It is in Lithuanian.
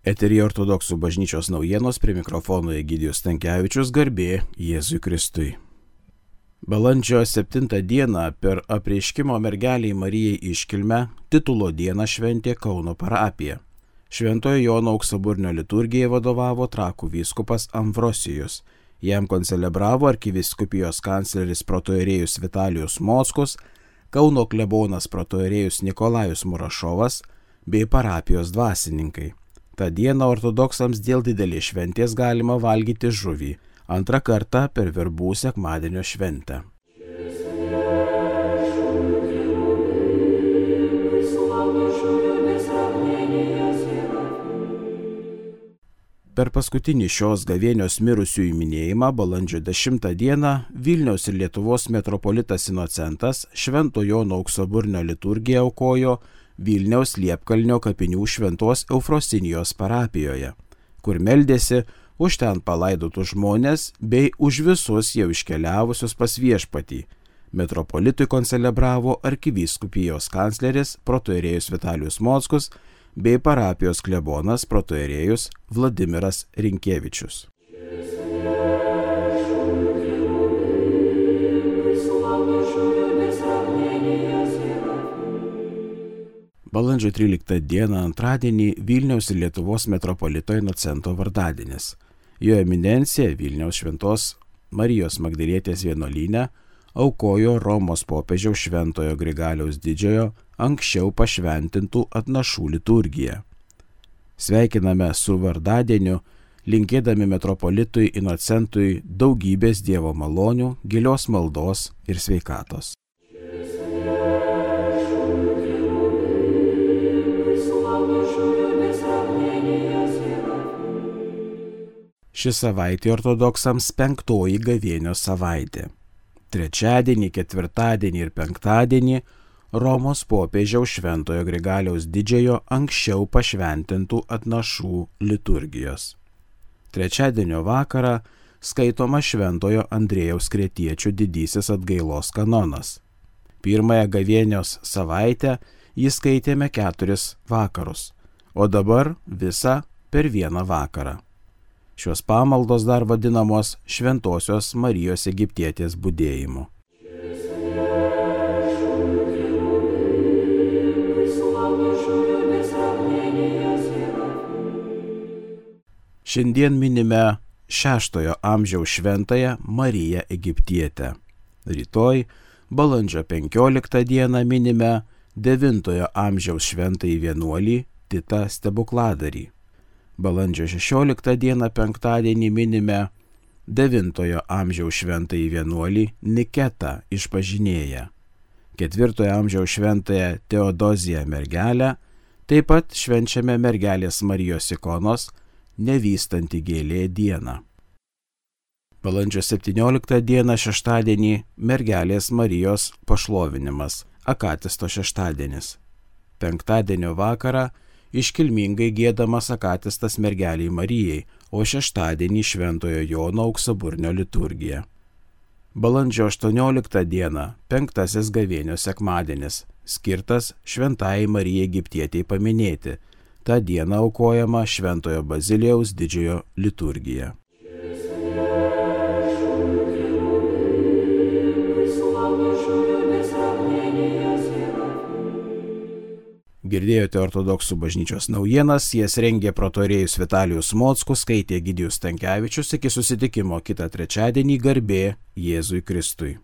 Eterija ortodoksų bažnyčios naujienos prie mikrofono Egidijus Tankievičius garbė Jėzui Kristui. Balandžio 7 dieną per apreiškimo mergeliai Marijai iškilmę titulo dieną šventė Kauno parapija. Šventojo Jono auksaburnio liturgijai vadovavo trakų vyskupas Amvrosijus. Jam koncelebravo arkiviskupijos kancleris protoerėjus Vitalijus Moskus, Kauno klebonas protoerėjus Nikolajus Murašovas bei parapijos dvasininkai. Ta diena ortodoksams dėl didelės šventės galima valgyti žuvį, antrą kartą per verbų sekmadienio šventę. Per paskutinį šios gavėnios mirusiųjų minėjimą balandžio 10 dieną Vilniaus ir Lietuvos metropolitas Inocentas Švento Jono auksoburnio liturgiją aukojo Vilniaus Liepkalnio kapinių šventos Eufrosinijos parapijoje, kur meldėsi už ten palaidotus žmonės bei už visus jau iškeliavusius pas viešpatį. Metropolitui koncelebravo arkivyskupijos kancleris protoerėjus Vitalijus Mockus bei parapijos klebonas protoerėjus Vladimiras Rinkievičius. Balandžio 13 dieną antradienį Vilniaus ir Lietuvos metropolito Inocento vardadienis. Jo eminencija Vilniaus šventos Marijos Magdalietės vienuolynė aukojo Romos popiežiaus šventojo Grigaliaus didžiojo anksčiau pašventintų atnašų liturgiją. Sveikiname su vardadieniu, linkėdami metropolitui Inocentui daugybės Dievo malonių, gilios maldos ir sveikatos. Ši savaitė ortodoksams penktoji gavėnio savaitė. Trečiadienį, ketvirtadienį ir penktadienį Romos popiežiaus šventojo Grigaliaus didžiojo anksčiau pašventintų atnašų liturgijos. Trečiadienio vakarą skaitoma šventojo Andrėjaus Kretiečio didysis atgailos kanonas. Pirmąją gavėnios savaitę jį skaitėme keturis vakarus, o dabar visą per vieną vakarą. Šios pamaldos dar vadinamos Šventojios Marijos Egiptietės būdėjimu. Šiandien minime šeštojo amžiaus šventąją Mariją Egiptietę. Rytoj, balandžio 15 dieną minime devintojo amžiaus šventąjį vienuolį Titą Stebukladarį. Balandžio 16 dieną penktadienį minime 9 amžiaus šventąjį vienuolį Niketą išpažinėję, 4 amžiaus šventąją Teodoziją mergelę, taip pat švenčiame mergelės Marijos ikonos nevystanti gėlė dieną. Balandžio 17 dieną šeštadienį mergelės Marijos pašlovinimas, Akatisto šeštadienis. Penktadienio vakarą iškilmingai gėdamas akatistas mergeliai Marijai, o šeštadienį Šventojo Jono auksaburnio liturgija. Balandžio 18 diena, penktasis gavėnio sekmadienis, skirtas Šventai Marijai Egiptietiai paminėti. Ta diena aukojama Šventojo Bazilijaus didžiojo liturgija. Girdėjote ortodoksų bažnyčios naujienas, jas rengė protorėjus Vitalijus Mockus, skaitė Gidijus Tankievičius, iki susitikimo kitą trečiadienį garbė Jėzui Kristui.